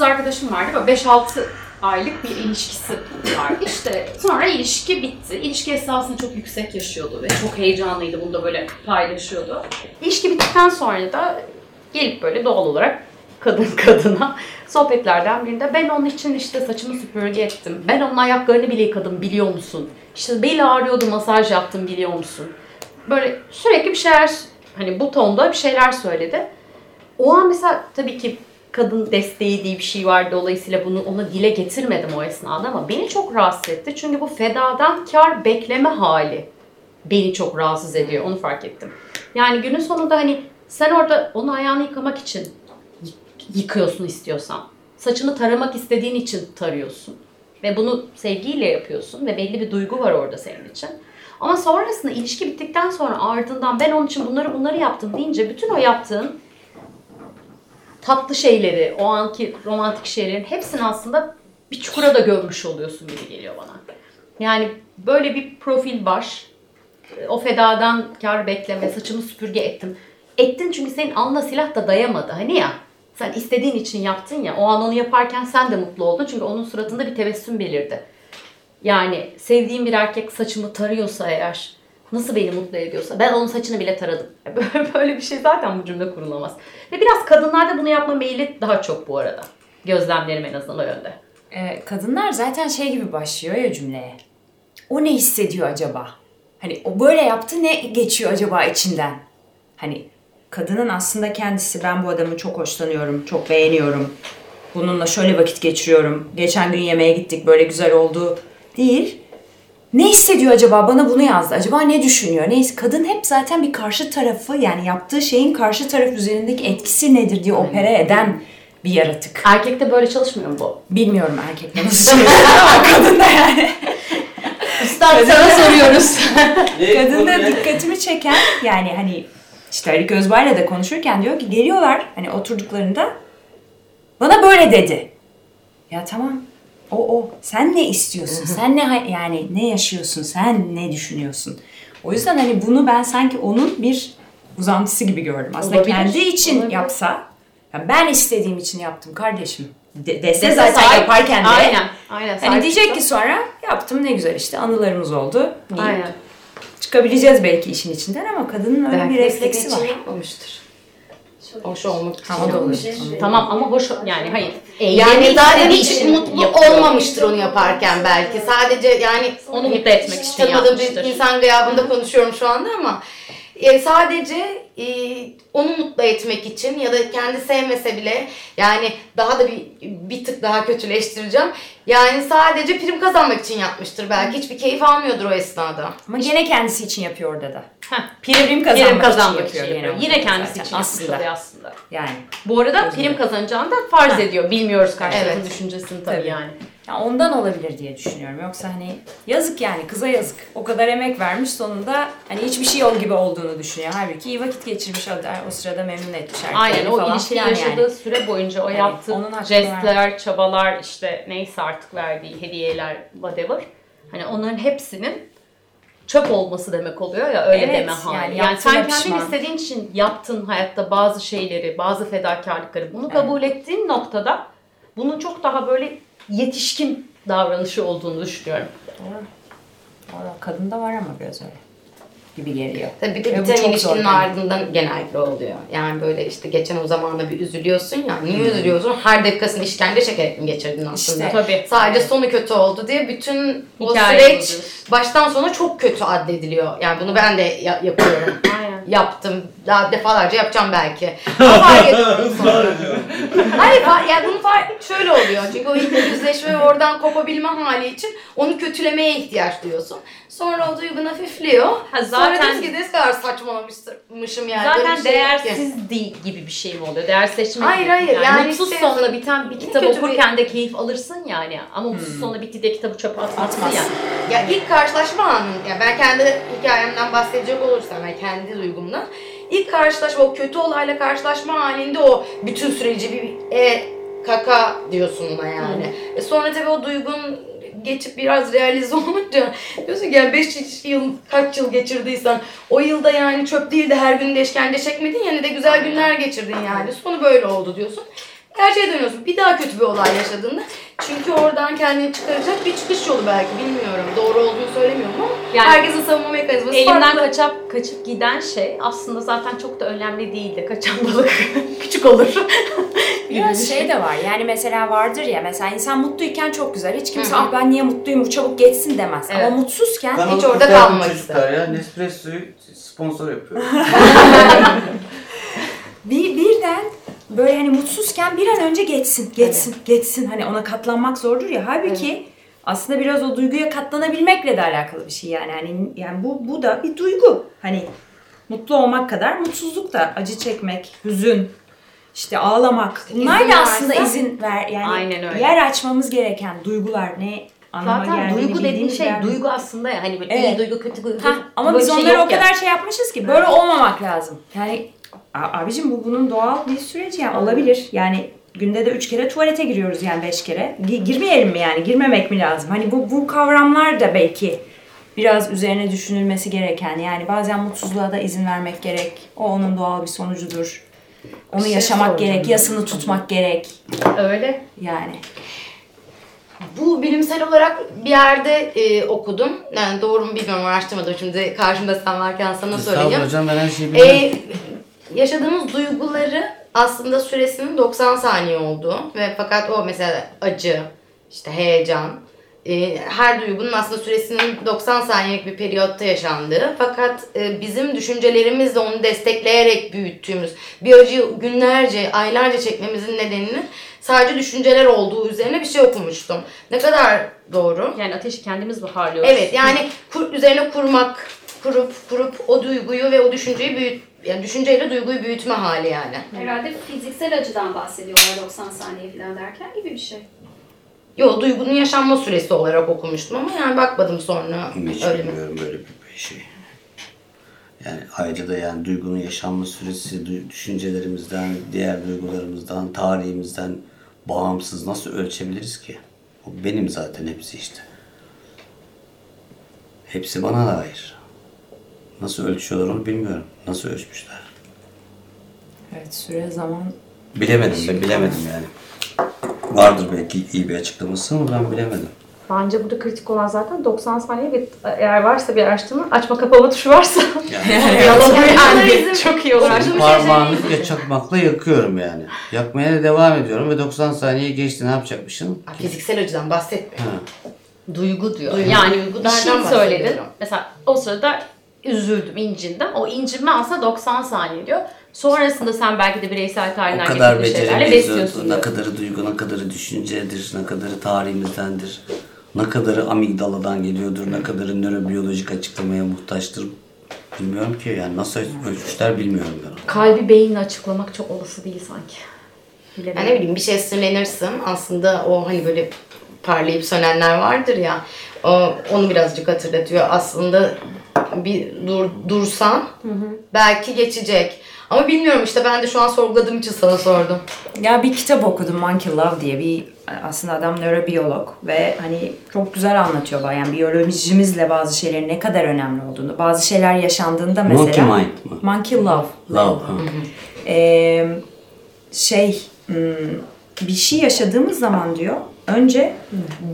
kız arkadaşım vardı. Böyle 5-6 aylık bir ilişkisi vardı. İşte sonra ilişki bitti. İlişki esasında çok yüksek yaşıyordu ve çok heyecanlıydı. Bunu da böyle paylaşıyordu. İlişki bittikten sonra da gelip böyle doğal olarak kadın kadına sohbetlerden birinde ben onun için işte saçımı süpürge ettim. Ben onun ayaklarını bile yıkadım biliyor musun? İşte beli ağrıyordu masaj yaptım biliyor musun? Böyle sürekli bir şeyler hani bu tonda bir şeyler söyledi. O an mesela tabii ki kadın desteği diye bir şey var. Dolayısıyla bunu ona dile getirmedim o esnada ama beni çok rahatsız etti. Çünkü bu fedadan kar bekleme hali beni çok rahatsız ediyor. Onu fark ettim. Yani günün sonunda hani sen orada onu ayağını yıkamak için yıkıyorsun istiyorsan. Saçını taramak istediğin için tarıyorsun. Ve bunu sevgiyle yapıyorsun ve belli bir duygu var orada senin için. Ama sonrasında ilişki bittikten sonra ardından ben onun için bunları bunları yaptım deyince bütün o yaptığın tatlı şeyleri, o anki romantik şeylerin hepsini aslında bir çukura da gömmüş oluyorsun gibi geliyor bana. Yani böyle bir profil var. O fedadan kar bekleme, saçımı süpürge ettim. Ettin çünkü senin alnına silah da dayamadı. Hani ya sen istediğin için yaptın ya. O an onu yaparken sen de mutlu oldun. Çünkü onun suratında bir tebessüm belirdi. Yani sevdiğim bir erkek saçımı tarıyorsa eğer nasıl beni mutlu ediyorsa ben onun saçını bile taradım. Böyle bir şey zaten bu cümle kurulamaz. Ve biraz kadınlarda bunu yapma meyili daha çok bu arada. Gözlemlerim en azından o yönde. Ee, kadınlar zaten şey gibi başlıyor ya cümleye. O ne hissediyor acaba? Hani o böyle yaptı ne geçiyor acaba içinden? Hani kadının aslında kendisi ben bu adamı çok hoşlanıyorum, çok beğeniyorum. Bununla şöyle vakit geçiriyorum. Geçen gün yemeğe gittik böyle güzel oldu değil. Ne hissediyor acaba? Bana bunu yazdı. Acaba ne düşünüyor? Neyse kadın hep zaten bir karşı tarafı yani yaptığı şeyin karşı taraf üzerindeki etkisi nedir diye opera eden bir yaratık. Erkekte böyle çalışmıyor mu bu? Bilmiyorum erkekte nasıl çalışıyor ama kadın da yani. Üstad sana soruyoruz. kadın da dikkatimi çeken yani hani işte Ali Özbay'la da konuşurken diyor ki geliyorlar hani oturduklarında bana böyle dedi. Ya tamam o o sen ne istiyorsun sen ne yani ne yaşıyorsun sen ne düşünüyorsun. O yüzden hani bunu ben sanki onun bir uzantısı gibi gördüm. Aslında Olabilir, kendi için olabilir. yapsa ya ben istediğim için yaptım kardeşim de, dese Dese zaten sahip- yaparken de Aynen. Aynen. hani diyecek çıksa- ki sonra yaptım ne güzel işte anılarımız oldu. deyip Aynen. Çıkabileceğiz belki işin içinden ama kadının öyle Belki bir refleksi var. yapmamıştır. Hoş olmak için. O da olur. Tamam ama hoş yani hayır. Yani Eğlenmek zaten hiç için mutlu yapıyor. olmamıştır onu yaparken belki. Sadece yani Onu mutlu etmek için tanımadığım bir insan gıyabında konuşuyorum şu anda ama e, sadece e, onu mutlu etmek için ya da kendi sevmese bile yani daha da bir bir tık daha kötüleştireceğim. Yani sadece prim kazanmak için yapmıştır belki. Hiçbir keyif almıyordur o esnada. Ama gene kendisi için yapıyor orada da. Heh, Prim prim kazanmak, kazanmak için için yapıyor. Yine kendisi zaten için aslında. aslında. Yani. Bu arada prim kazanacağını da farz ediyor. Bilmiyoruz karşı tarafın Evet. düşüncesini tabii, Tabii. yani. Ya ondan olabilir diye düşünüyorum. Yoksa hani yazık yani kıza yazık. O kadar emek vermiş sonunda hani hiçbir şey yol gibi olduğunu düşünüyor. Halbuki iyi vakit geçirmiş o, o sırada memnun etmiş erkeğini Aynen o falan filan yaşadığı yani. süre boyunca o Hani yaptığı onun hakkını jestler, çabalar işte neyse artık verdiği hediyeler whatever. Hani onların hepsinin çöp olması demek oluyor ya öyle Evet, deme hali. yani Yani, sen kendin istediğin için yaptın hayatta bazı şeyleri, bazı fedakarlıkları. Bunu kabul ettiğin noktada bunun çok daha böyle yetişkin davranışı olduğunu düşünüyorum. Doğru. Doğru. Kadında var ama biraz öyle gibi geliyor. Tabii bir de Ve biten ilişkinin yani. ardından genellikle oluyor. Yani böyle işte geçen o zamanda bir üzülüyorsun ya. Niye üzülüyorsun? Her dakikasını işkence çekerek mi geçirdin aslında? İşte. Tabii. Sadece sonu kötü oldu diye bütün o Hikaye süreç bozuyorsun. baştan sona çok kötü addediliyor. Yani bunu ben de ya- yapıyorum. Aynen. Yaptım. Daha defalarca yapacağım belki. Ama fark ettim sonra. Hayır fa- yani bunu fark şöyle oluyor. Çünkü o ilk yüzleşme ve oradan kopabilme hali için onu kötülemeye ihtiyaç duyuyorsun. Sonra o duygun hafifliyor. Ha, Sonra zaten- diyorsun ki ne kadar saçmalamışım yani. Zaten şey değersiz değil gibi bir şey mi oluyor? Değersizleşme Hayır, gibi. hayır, yani mutsuz işte- sonla biten bir kitap kötü bir- okurken de keyif alırsın yani. Ama mutsuz sonla bitti de kitabı çöpe atmazsın Atmazsın. yani. Ya ilk karşılaşma anın, ya ben kendi hikayemden bahsedecek olursam, yani kendi duygumdan. ilk karşılaşma, o kötü olayla karşılaşma halinde o bütün süreci bir e kaka diyorsun ona yani. E sonra tabii o duygun geçip biraz realize olunca diyorsun ki yani 5 yıl kaç yıl geçirdiysen o yılda yani çöp değil de her gün de işkence çekmedin yani de güzel günler geçirdin yani. Sonu böyle oldu diyorsun. gerçeğe dönüyorsun. Bir daha kötü bir olay yaşadığında çünkü oradan kendini çıkaracak bir çıkış yolu belki bilmiyorum. Doğru olduğunu söylemiyorum ama Yani herkesin savunma mekanizması Elimden farklı. kaçıp kaçıp giden şey aslında zaten çok da önemli değildi. Kaçan balık küçük olur. Biraz şey de var yani mesela vardır ya mesela insan mutluyken çok güzel. Hiç kimse ah ben niye mutluyum bu çabuk geçsin demez. Evet. Ama mutsuzken Hiç Kanalı orada kurtaran kalmak çocuklar ya. Nespresso'yu sponsor yapıyor. bir, birden böyle hani mutsuzken bir an önce geçsin, geçsin, geçsin. Hani ona katlanmak zordur ya. Halbuki aslında biraz o duyguya katlanabilmekle de alakalı bir şey yani. Hani yani bu bu da bir duygu. Hani mutlu olmak kadar mutsuzluk da acı çekmek, hüzün, işte ağlamak. Bunlar İzin da aslında izin ver yani Aynen öyle. yer açmamız gereken duygular ne anlama Zaten duygu dediğin şey yer- duygu aslında ya hani böyle Evet. iyi duygu kötü duygu. Ha, ama biz şey onları o yok ya. kadar şey yapmışız ki böyle olmamak lazım. Yani a- abicim bu bunun doğal bir süreci yani olabilir. Yani günde de üç kere tuvalete giriyoruz yani beş kere. Gi- girmeyelim mi yani? Girmemek mi lazım? Hani bu, bu kavramlar da belki biraz üzerine düşünülmesi gereken. Yani bazen mutsuzluğa da izin vermek gerek. O onun doğal bir sonucudur. Onu şey yaşamak gerek, yasını tutmak gerek. Öyle. Yani. Bu bilimsel olarak bir yerde e, okudum. Yani doğru mu bilmiyorum araştırmadım. Şimdi karşımda sen varken sana sorayım. Estağfurullah hocam ben her şeyi biliyorum. Yaşadığımız duyguları aslında süresinin 90 saniye olduğu ve fakat o mesela acı, işte heyecan, e, her duygunun aslında süresinin 90 saniyelik bir periyotta yaşandığı fakat e, bizim düşüncelerimizle onu destekleyerek büyüttüğümüz bir acıyı günlerce, aylarca çekmemizin nedeninin sadece düşünceler olduğu üzerine bir şey okumuştum. Ne kadar doğru? Yani ateşi kendimiz buharlıyoruz. Evet yani kur, üzerine kurmak, kurup kurup o duyguyu ve o düşünceyi büyüt, yani düşünceyle duyguyu büyütme hali yani. Herhalde fiziksel açıdan bahsediyorlar 90 saniye falan derken gibi bir şey. Yo duygunun yaşanma süresi olarak okumuştum ama yani bakmadım sonra Hiç öyle mi? bilmiyorum böyle bir şey. Yani ayrıca da yani duygunun yaşanma süresi, düşüncelerimizden, diğer duygularımızdan, tarihimizden bağımsız nasıl ölçebiliriz ki? O benim zaten hepsi işte. Hepsi bana dair. Nasıl ölçüyorlar onu bilmiyorum. Nasıl ölçmüşler? Evet süre zaman Bilemedim ben bilemedim yani. Vardır belki iyi bir açıklaması ama ben bilemedim. Bence burada kritik olan zaten 90 saniye ve eğer varsa bir araştırma açma kapama tuşu varsa Yani yani çok iyi olur. Bizim parmağını bile çakmakla yakıyorum yani. Yakmaya da devam ediyorum ve 90 saniye geçti ne yapacakmışım? Ha, Fiziksel açıdan bahsetmiyor. Ha. Duygu diyor. Duygu. Yani Duygulardan bir şey söyledin. Mesela o sırada üzüldüm, incindim. O incinme aslında 90 saniye diyor. Sonrasında sen belki de bireysel tarihinden kadar getirdiğin şeylerle besliyorsun Ne kadarı duygu, ne kadarı düşüncedir, ne kadarı tarihimizdendir. Ne kadarı amigdaladan geliyordur, ne kadarı nörobiyolojik açıklamaya muhtaçtır. Bilmiyorum ki yani nasıl ölçmüşler bilmiyorum ben. onu. Kalbi beyinle açıklamak çok olası değil sanki. Yani Bilemiyorum. ne bileyim bir şey sinirlenirsin aslında o hani böyle parlayıp sönenler vardır ya o, onu birazcık hatırlatıyor. Aslında bir dur, dursan belki geçecek. Ama bilmiyorum işte ben de şu an sorguladığım için sana sordum. Ya bir kitap okudum Monkey Love diye bir aslında adam nörobiyolog ve hani çok güzel anlatıyor bayağı yani biyolojimizle bazı şeylerin ne kadar önemli olduğunu. Bazı şeyler yaşandığında mesela Monkey Mind mı? Monkey Love. Love. Ha. Ee, şey hmm, bir şey yaşadığımız zaman diyor önce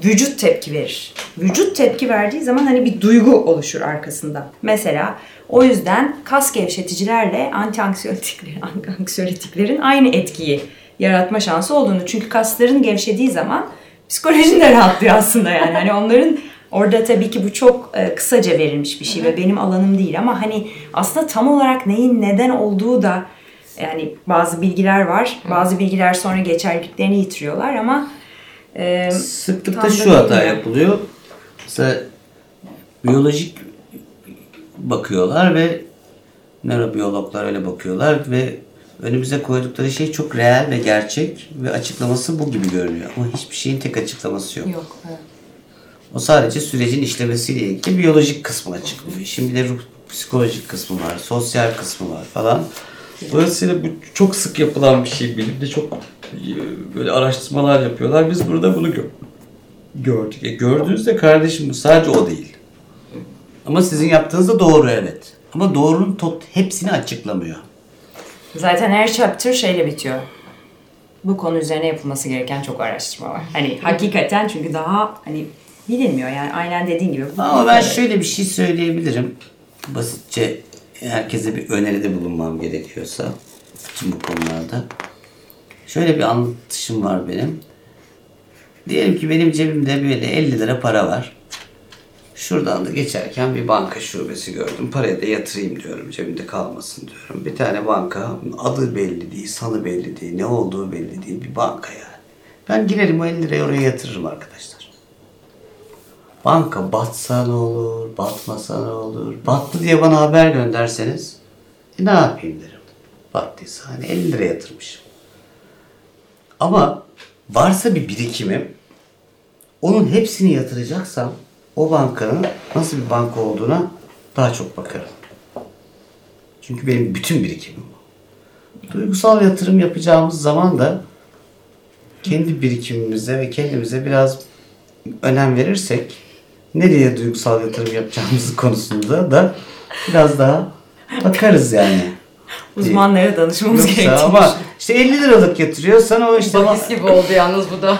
vücut tepki verir. Vücut tepki verdiği zaman hani bir duygu oluşur arkasında. Mesela o yüzden kas gevşeticilerle antianksiyoliklerin, anksiyoliklerin aynı etkiyi yaratma şansı olduğunu. Çünkü kasların gevşediği zaman psikolojin de rahatlıyor aslında yani. Hani onların orada tabii ki bu çok e, kısaca verilmiş bir şey ve benim alanım değil ama hani aslında tam olarak neyin neden olduğu da yani bazı bilgiler var. Bazı bilgiler sonra geçerliliklerini yitiriyorlar ama e, Sıklıkla şu hata yapılıyor. Mesela biyolojik bakıyorlar ve nörobiyologlar öyle bakıyorlar ve önümüze koydukları şey çok reel ve gerçek ve açıklaması bu gibi görünüyor. Ama hiçbir şeyin tek açıklaması yok. yok. evet. O sadece sürecin işlemesiyle ilgili biyolojik kısmını açıklıyor. Şimdi de ruh psikolojik kısmı var, sosyal kısmı var falan. Dolayısıyla bu çok sık yapılan bir şey. Bilimde çok e, böyle araştırmalar yapıyorlar. Biz burada bunu gö- gördük. E gördüğünüzde kardeşim bu sadece o değil. Ama sizin yaptığınız da doğru evet. Ama doğrunun tot hepsini açıklamıyor. Zaten her chapter şeyle bitiyor. bu konu üzerine yapılması gereken çok araştırma var. Hani hakikaten çünkü daha hani bilinmiyor yani aynen dediğin gibi. Ama ben şöyle bir şey söyleyebilirim. Basitçe herkese bir öneride bulunmam gerekiyorsa bütün bu konularda. Şöyle bir anlatışım var benim. Diyelim ki benim cebimde böyle 50 lira para var. Şuradan da geçerken bir banka şubesi gördüm. Parayı da yatırayım diyorum. Cebimde kalmasın diyorum. Bir tane banka adı belli değil, sanı belli değil, ne olduğu belli değil bir banka yani. Ben girerim o 50 lirayı oraya yatırırım arkadaşlar. Banka batsa ne olur, batmasa ne olur. Battı diye bana haber gönderseniz e, ne yapayım derim. Battıysa hani 50 lira yatırmışım. Ama varsa bir birikimim onun hepsini yatıracaksam o bankanın nasıl bir banka olduğuna daha çok bakarım. Çünkü benim bütün birikimim bu. Duygusal yatırım yapacağımız zaman da kendi birikimimize ve kendimize biraz önem verirsek nereye duygusal yatırım yapacağımız konusunda da biraz daha bakarız yani. Uzmanlara danışmamız gerekiyor. ama işte 50 liralık yatırıyorsan o işte Bahis gibi oldu yalnız bu da.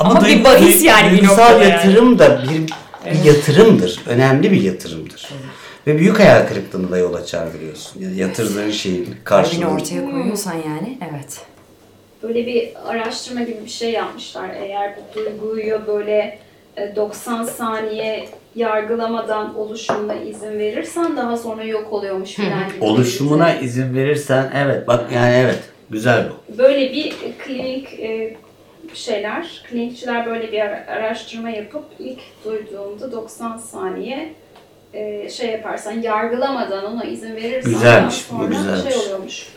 Ama bir duygu- bahis yani bir duygusal noktada yani. yatırım da bir, bir yatırımdır. Önemli bir yatırımdır. Ve büyük hayal kırıklığına da yol açar biliyorsun. Yani yatırdığın şeyin karşılığını. ortaya koyuyorsan yani evet. Böyle bir araştırma gibi bir şey yapmışlar. Eğer bu duyguyu böyle 90 saniye yargılamadan oluşumuna izin verirsen daha sonra yok oluyormuş filan gibi. Oluşumuna izin verirsen evet bak yani evet güzel bu. Böyle bir klinik e, şeyler, klinikçiler böyle bir ara- araştırma yapıp ilk duyduğumda 90 saniye e, şey yaparsan, yargılamadan ona izin verirsen Güzelmiş, daha bu sonra güzelmiş. şey oluyormuş.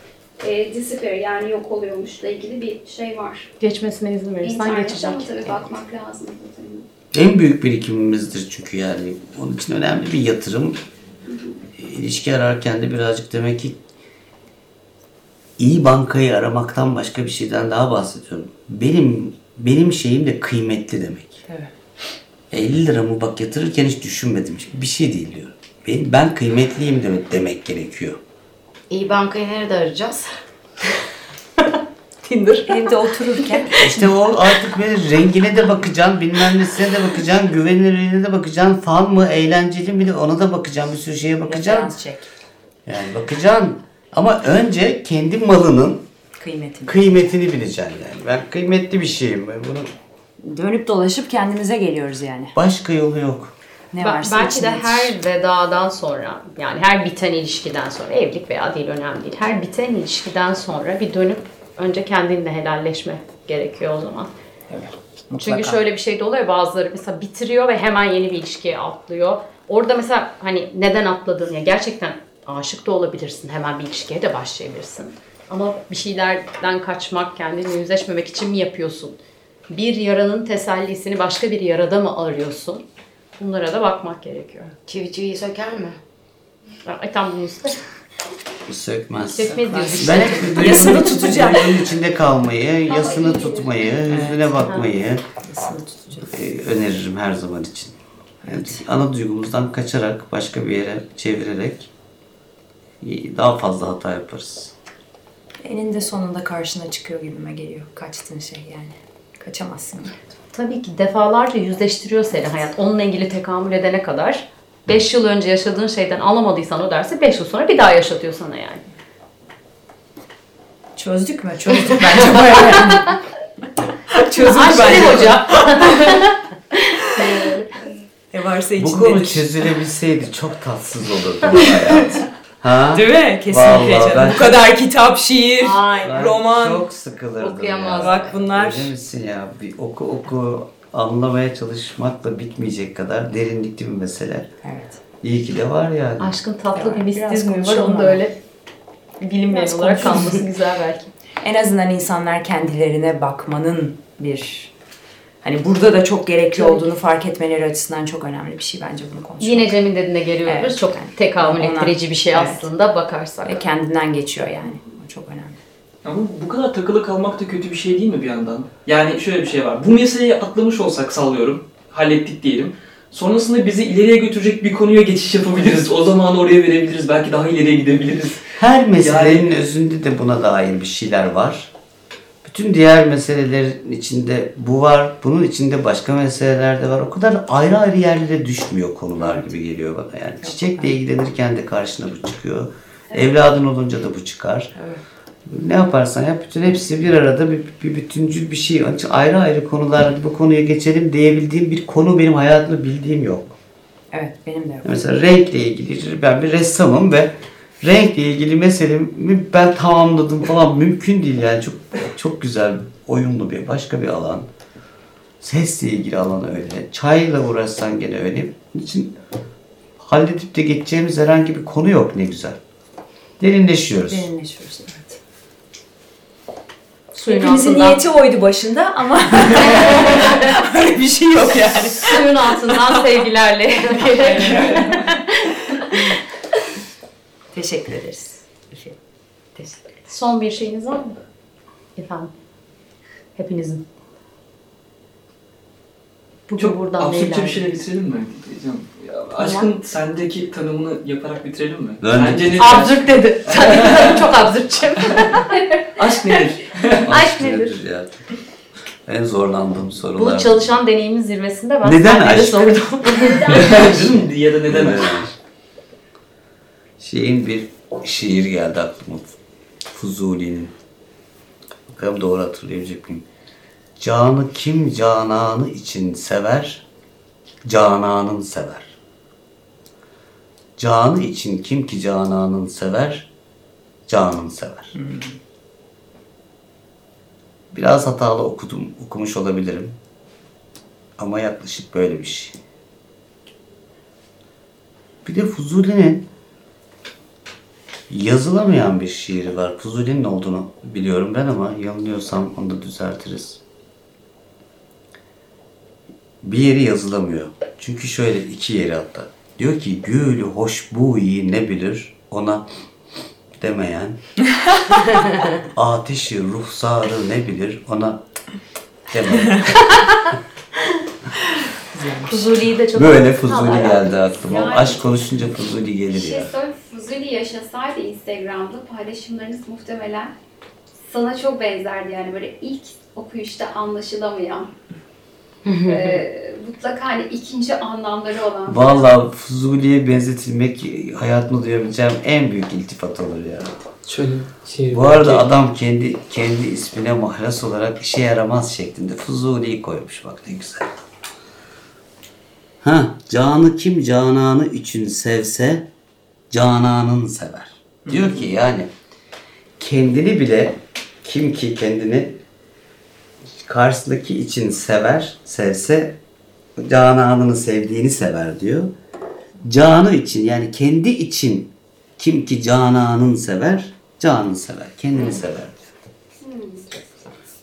E, disappear yani yok oluyormuşla ilgili bir şey var. Geçmesine izin verirsen İnternetten geçecek. tabii bakmak lazım. tabii. En büyük birikimimizdir çünkü yani. Onun için önemli bir yatırım. İlişki ararken de birazcık demek ki iyi bankayı aramaktan başka bir şeyden daha bahsediyorum. Benim benim şeyim de kıymetli demek. Evet. 50 liramı bak yatırırken hiç düşünmedim. Bir şey değil diyorum. Ben, ben kıymetliyim demek, demek gerekiyor. İyi bankayı nerede arayacağız? Tinder. Evde otururken İşte o artık böyle rengine de bakacaksın, bilmem nesine de bakacaksın, güvenilirliğine de bakacaksın, fan mı, eğlenceli mi ona da bakacaksın, bir sürü şeye bakacaksın. Yani bakacaksın. Ama önce kendi malının Kıymetini. kıymetini bileceksin yani. Ben kıymetli bir şeyim. Ben bunun Dönüp dolaşıp kendimize geliyoruz yani. başka yolu yok. Ne Ba- varsa belki de her vedadan sonra yani her biten ilişkiden sonra evlilik veya değil önemli değil. Her biten ilişkiden sonra bir dönüp önce kendinle helalleşme gerekiyor o zaman. Çünkü Mutlaka. şöyle bir şey de oluyor bazıları mesela bitiriyor ve hemen yeni bir ilişkiye atlıyor. Orada mesela hani neden atladın ya gerçekten aşık da olabilirsin. Hemen bir ilişkiye de başlayabilirsin. Ama bir şeylerden kaçmak, kendini yüzleşmemek için mi yapıyorsun? Bir yaranın tesellisini başka bir yarada mı arıyorsun? Bunlara da bakmak gerekiyor. Çivi çiviyi söker mi? Ay tam bunu. Sökmez. Sökmez işte. Ben Yasını tutacak. duygunun içinde kalmayı, yasını tutmayı, yüzüne bakmayı Yasını tutacak. e, öneririm her zaman için. Yani ana duygumuzdan kaçarak, başka bir yere çevirerek e, daha fazla hata yaparız. Eninde sonunda karşına çıkıyor gibime geliyor. Kaçtığın şey yani. Kaçamazsın. Tabii ki defalarca yüzleştiriyor seni hayat. Onunla ilgili tekamül edene kadar 5 yıl önce yaşadığın şeyden alamadıysan o dersi 5 yıl sonra bir daha yaşatıyor sana yani. Çözdük mü? Çözdük bence bayağı. Çözdük Aşkım bence. hoca. Ne varsa Bu konu içindedir. çözülebilseydi çok tatsız olurdu bu hayat. Ha? Değil mi? Kesinlikle Vallahi canım. ben- Bu kadar kitap, şiir, Ben roman. Çok sıkılırdım Okuyamazdım. ya. Bak bunlar- Öyle misin ya? Bir oku oku anlamaya çalışmakla bitmeyecek kadar derinlikli bir mesele. Evet. İyi ki de var yani. Aşkın tatlı bir Biraz mistizmi var. Onu da öyle bilinmeyen Biraz olarak konuşalım. kalması güzel belki. En azından insanlar kendilerine bakmanın bir hani burada da çok gerekli Tabii olduğunu fark etmeleri açısından çok önemli bir şey bence bunu konuşmak. Yine Cem'in dediğine geliyoruz. Evet, Çok yani. tekamül ettirici bir şey Evet. aslında bakarsak. ve kendinden geçiyor yani. O çok önemli. Ama bu kadar takılı kalmak da kötü bir şey değil mi bir yandan? Yani şöyle bir şey var. Bu meseleyi atlamış olsak sallıyorum. Hallettik diyelim. Sonrasında bizi ileriye götürecek bir konuya geçiş yapabiliriz. O zaman oraya verebiliriz. Belki daha ileriye gidebiliriz. Her meselenin özünde de buna dair bir şeyler var. Bütün diğer meselelerin içinde bu var. Bunun içinde başka meseleler de var. O kadar ayrı ayrı yerlere düşmüyor konular gibi geliyor bana. Yani çiçekle ilgilenirken de karşına bu çıkıyor. Evladın olunca da bu çıkar. Ne yaparsan yap bütün hepsi bir arada bir, bir bütüncül bir şey. Onun için ayrı ayrı konular bu konuya geçelim diyebildiğim bir konu benim hayatımda bildiğim yok. Evet benim de yok. Mesela renkle ilgili ben bir ressamım ve renkle ilgili meselemi ben tamamladım falan mümkün değil yani çok çok güzel oyunlu bir başka bir alan. Sesle ilgili alan öyle. Çayla uğraşsan gene öyle. Bunun için halledip de geçeceğimiz herhangi bir konu yok ne güzel. Derinleşiyoruz. Derinleşiyoruz evet. Suyun Hepimizin altından, niyeti oydu başında ama öyle bir şey yok yani. suyun altından sevgilerle. Teşekkür ederiz. Teşekkür ederiz. Son bir şeyiniz var mı? Efendim. Hepinizin. Bugün Çok buradan absürtçe bir şeyle bitirelim mi? Can, ya, aşkın sendeki tanımını yaparak bitirelim mi? Ben- Sence ne? Absürt dedi. Sen çok absürtçe. Aşk nedir? Aşk nedir? ya? En zorlandığım sorular. Bu çalışan deneyimin zirvesinde ben Neden aşk? sordum. ya da neden aşk? Şeyin bir şiir geldi aklıma. Fuzuli'nin. Bakalım doğru hatırlayabilecek miyim? Canı kim cananı için sever, cananın sever. Canı için kim ki cananın sever, canın sever. Biraz hatalı okudum, okumuş olabilirim. Ama yaklaşık böyle bir şey. Bir de Fuzuli'nin yazılamayan bir şiiri var. Fuzuli'nin olduğunu biliyorum ben ama yanılıyorsam onu da düzeltiriz. Bir yeri yazılamıyor. Çünkü şöyle iki yeri hatta. Diyor ki gülü hoşbuyi ne bilir ona demeyen ateşi ruhsarı ne bilir ona demeyen. Fuzuli'yi de çok Böyle Fuzuli geldi aklıma. Yani- Aşk konuşunca Fuzuli Bir gelir şey ya. söyle, Fuzuli yaşasaydı Instagram'da paylaşımlarınız muhtemelen sana çok benzerdi yani böyle ilk okuyuşta anlaşılamayan eee, mutlaka hani ikinci anlamları olan Vallahi Fuzuli'ye benzetilmek hayatımda duyabileceğim en büyük iltifat olur ya. Şöyle şey Bu arada adam kendi kendi ismine mahlas olarak işe yaramaz şeklinde Fuzuli'yi koymuş bak ne güzel. Ha, canı kim cananı için sevse cananın sever. Diyor ki yani kendini bile kim ki kendini karşısındaki için sever, sevse cananını sevdiğini sever diyor. Canı için yani kendi için kim ki cananın sever, canını sever, kendini sever diyor.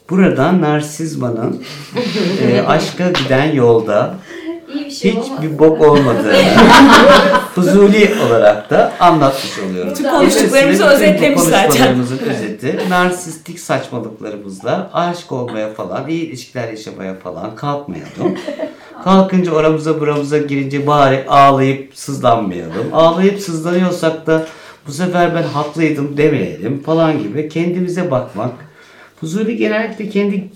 Buradan narsizmanın e, aşka giden yolda iyi bir şey olmaz. hiçbir bok olmadığını fuzuli olarak da anlatmış oluyorum. Bütün konuştuklarımızı özetlemiş zaten. konuşmalarımızın özeti narsistik saçmalıklarımızla aşık olmaya falan, iyi ilişkiler yaşamaya falan kalkmayalım. Kalkınca oramıza buramıza girince bari ağlayıp sızlanmayalım. Ağlayıp sızlanıyorsak da bu sefer ben haklıydım demeyelim falan gibi kendimize bakmak. Fuzuli genellikle kendi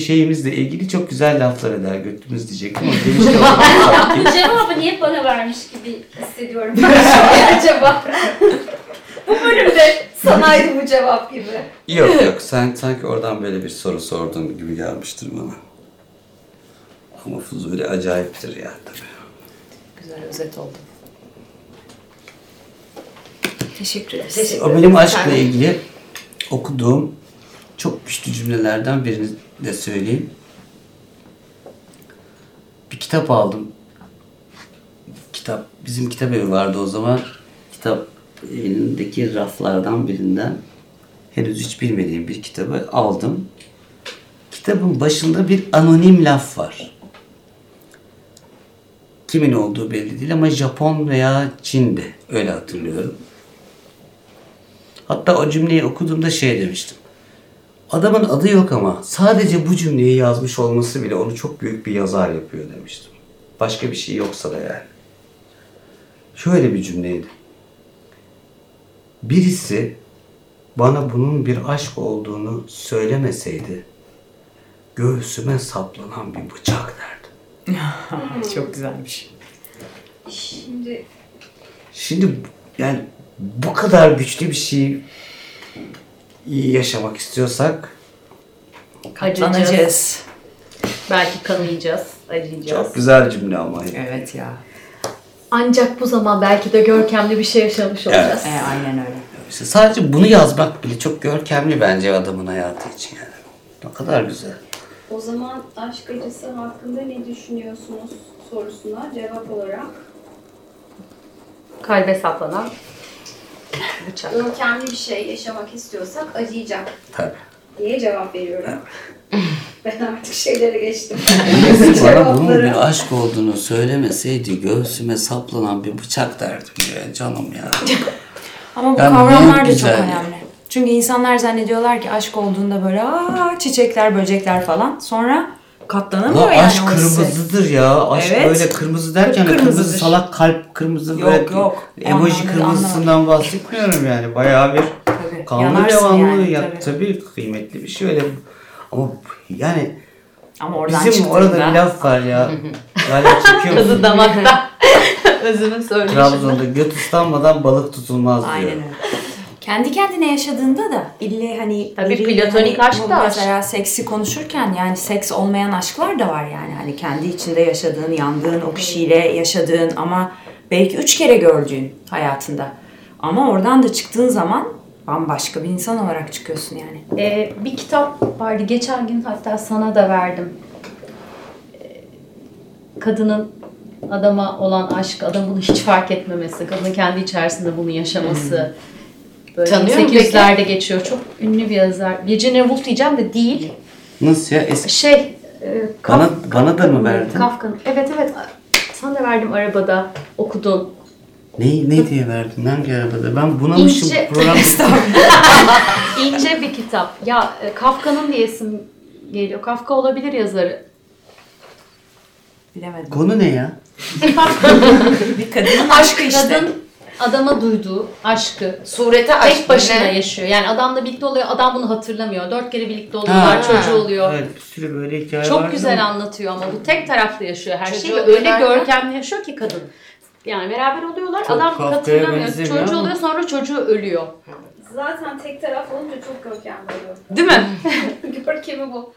şeyimizle ilgili çok güzel laflar eder götümüz diyecektim ama demiş cevabı niye bana vermiş gibi hissediyorum acaba. bu bölümde sanaydı bu cevap gibi. Yok yok sen sanki oradan böyle bir soru sordun gibi gelmiştir bana. Ama Fuzuli acayiptir ya tabii. Güzel özet oldu. Teşekkür ederiz. Teşekkür O ederim. benim aşkla ilgili okuduğum çok güçlü cümlelerden birini de söyleyeyim. Bir kitap aldım. Kitap, bizim kitap evi vardı o zaman. Kitap evindeki raflardan birinden henüz hiç bilmediğim bir kitabı aldım. Kitabın başında bir anonim laf var. Kimin olduğu belli değil ama Japon veya Çin'de öyle hatırlıyorum. Hatta o cümleyi okuduğumda şey demiştim. Adamın adı yok ama sadece bu cümleyi yazmış olması bile onu çok büyük bir yazar yapıyor demiştim. Başka bir şey yoksa da yani. Şöyle bir cümleydi. Birisi bana bunun bir aşk olduğunu söylemeseydi göğsüme saplanan bir bıçak derdim. Çok güzelmiş. Şimdi Şimdi yani bu kadar güçlü bir şey yaşamak istiyorsak Acıyacağız. Anacağız. Belki kanayacağız, acıyacağız. çok güzel cümle ama. Evet ya. Ancak bu zaman belki de görkemli bir şey yaşamış olacağız. E, aynen öyle. İşte sadece bunu yazmak bile çok görkemli bence adamın hayatı için yani. Ne kadar güzel. o zaman aşk acısı hakkında ne düşünüyorsunuz sorusuna cevap olarak Kalbe saplanan bıçak. görkemli bir şey yaşamak istiyorsak acıyacak Tabii. diye cevap veriyorum. ben artık şeylere geçtim. Bana bunun Cevapları. bir aşk olduğunu söylemeseydi göğsüme saplanan bir bıçak derdim ya canım ya. Ama bu Yani kavramlar büyük da çok önemli. Çünkü insanlar zannediyorlar ki aşk olduğunda böyle aa çiçekler, böcekler falan. Sonra katlanamıyor Ulan yani aşk kırmızıdır ya. Aşk Evet. böyle kırmızı derken de kırmızı salak kalp kırmızı Yok, böyle yok. Emoji anlamda kırmızısından bahsetmiyorum yani. Bayağı bir Tabii. kanlı Yanarsın devamlı yani, ya, tabii. tabii. kıymetli bir şey öyle. Ama yani Ama oradan bizim orada bir laf var ya. Hala çekiyor Tadı musun? damakta. Özünü söyleyişinde. Trabzon'da göt ıslanmadan balık tutulmaz diyor. Aynen öyle. Kendi kendine yaşadığında da ille hani Tabii biri- platonik hani aşk da aşk. Mesela seksi konuşurken yani seks olmayan aşklar da var yani. Hani kendi içinde yaşadığın, yandığın, o kişiyle yaşadığın ama belki üç kere gördüğün hayatında. Ama oradan da çıktığın zaman bambaşka bir insan olarak çıkıyorsun yani. Ee, bir kitap vardı. Geçen gün hatta sana da verdim. Ee, kadının adama olan aşk, adam bunu hiç fark etmemesi, kadının kendi içerisinde bunu yaşaması. Böyle Tanıyor musun 1800'lerde geçiyor. Çok ünlü bir yazar. Virginia Woolf diyeceğim de değil. Nasıl ya? Eski... Şey, e, Bana- Kaf- bana da mı verdin? Kafka'nın. Evet evet. Sana da verdim arabada. Okudun. Ne, ne diye verdin? Hangi arabada? Ben bunamışım İnce- program. İnce bir kitap. Ya e, Kafka'nın diye isim geliyor. Kafka olabilir yazarı. Bilemedim. Konu ne ya? Bir kadının Aşk aşkı işte. kadın adama duyduğu aşkı Surete aşk. tek başına ne? yaşıyor. Yani adamla birlikte oluyor. Adam bunu hatırlamıyor. Dört kere birlikte oluyorlar. Çocuğu oluyor. Evet bir sürü böyle hikaye Çok var. güzel anlatıyor ama bu tek taraflı yaşıyor her Çocuğu şeyi. Öyle görkemli yaşıyor ki kadın. Yani beraber oluyorlar. Çok adam hatırlamıyor. Çocuğu ama. oluyor sonra çocuğu ölüyor. Zaten tek taraf olunca çok görkemli oluyor. Değil mi? Görkemi bu.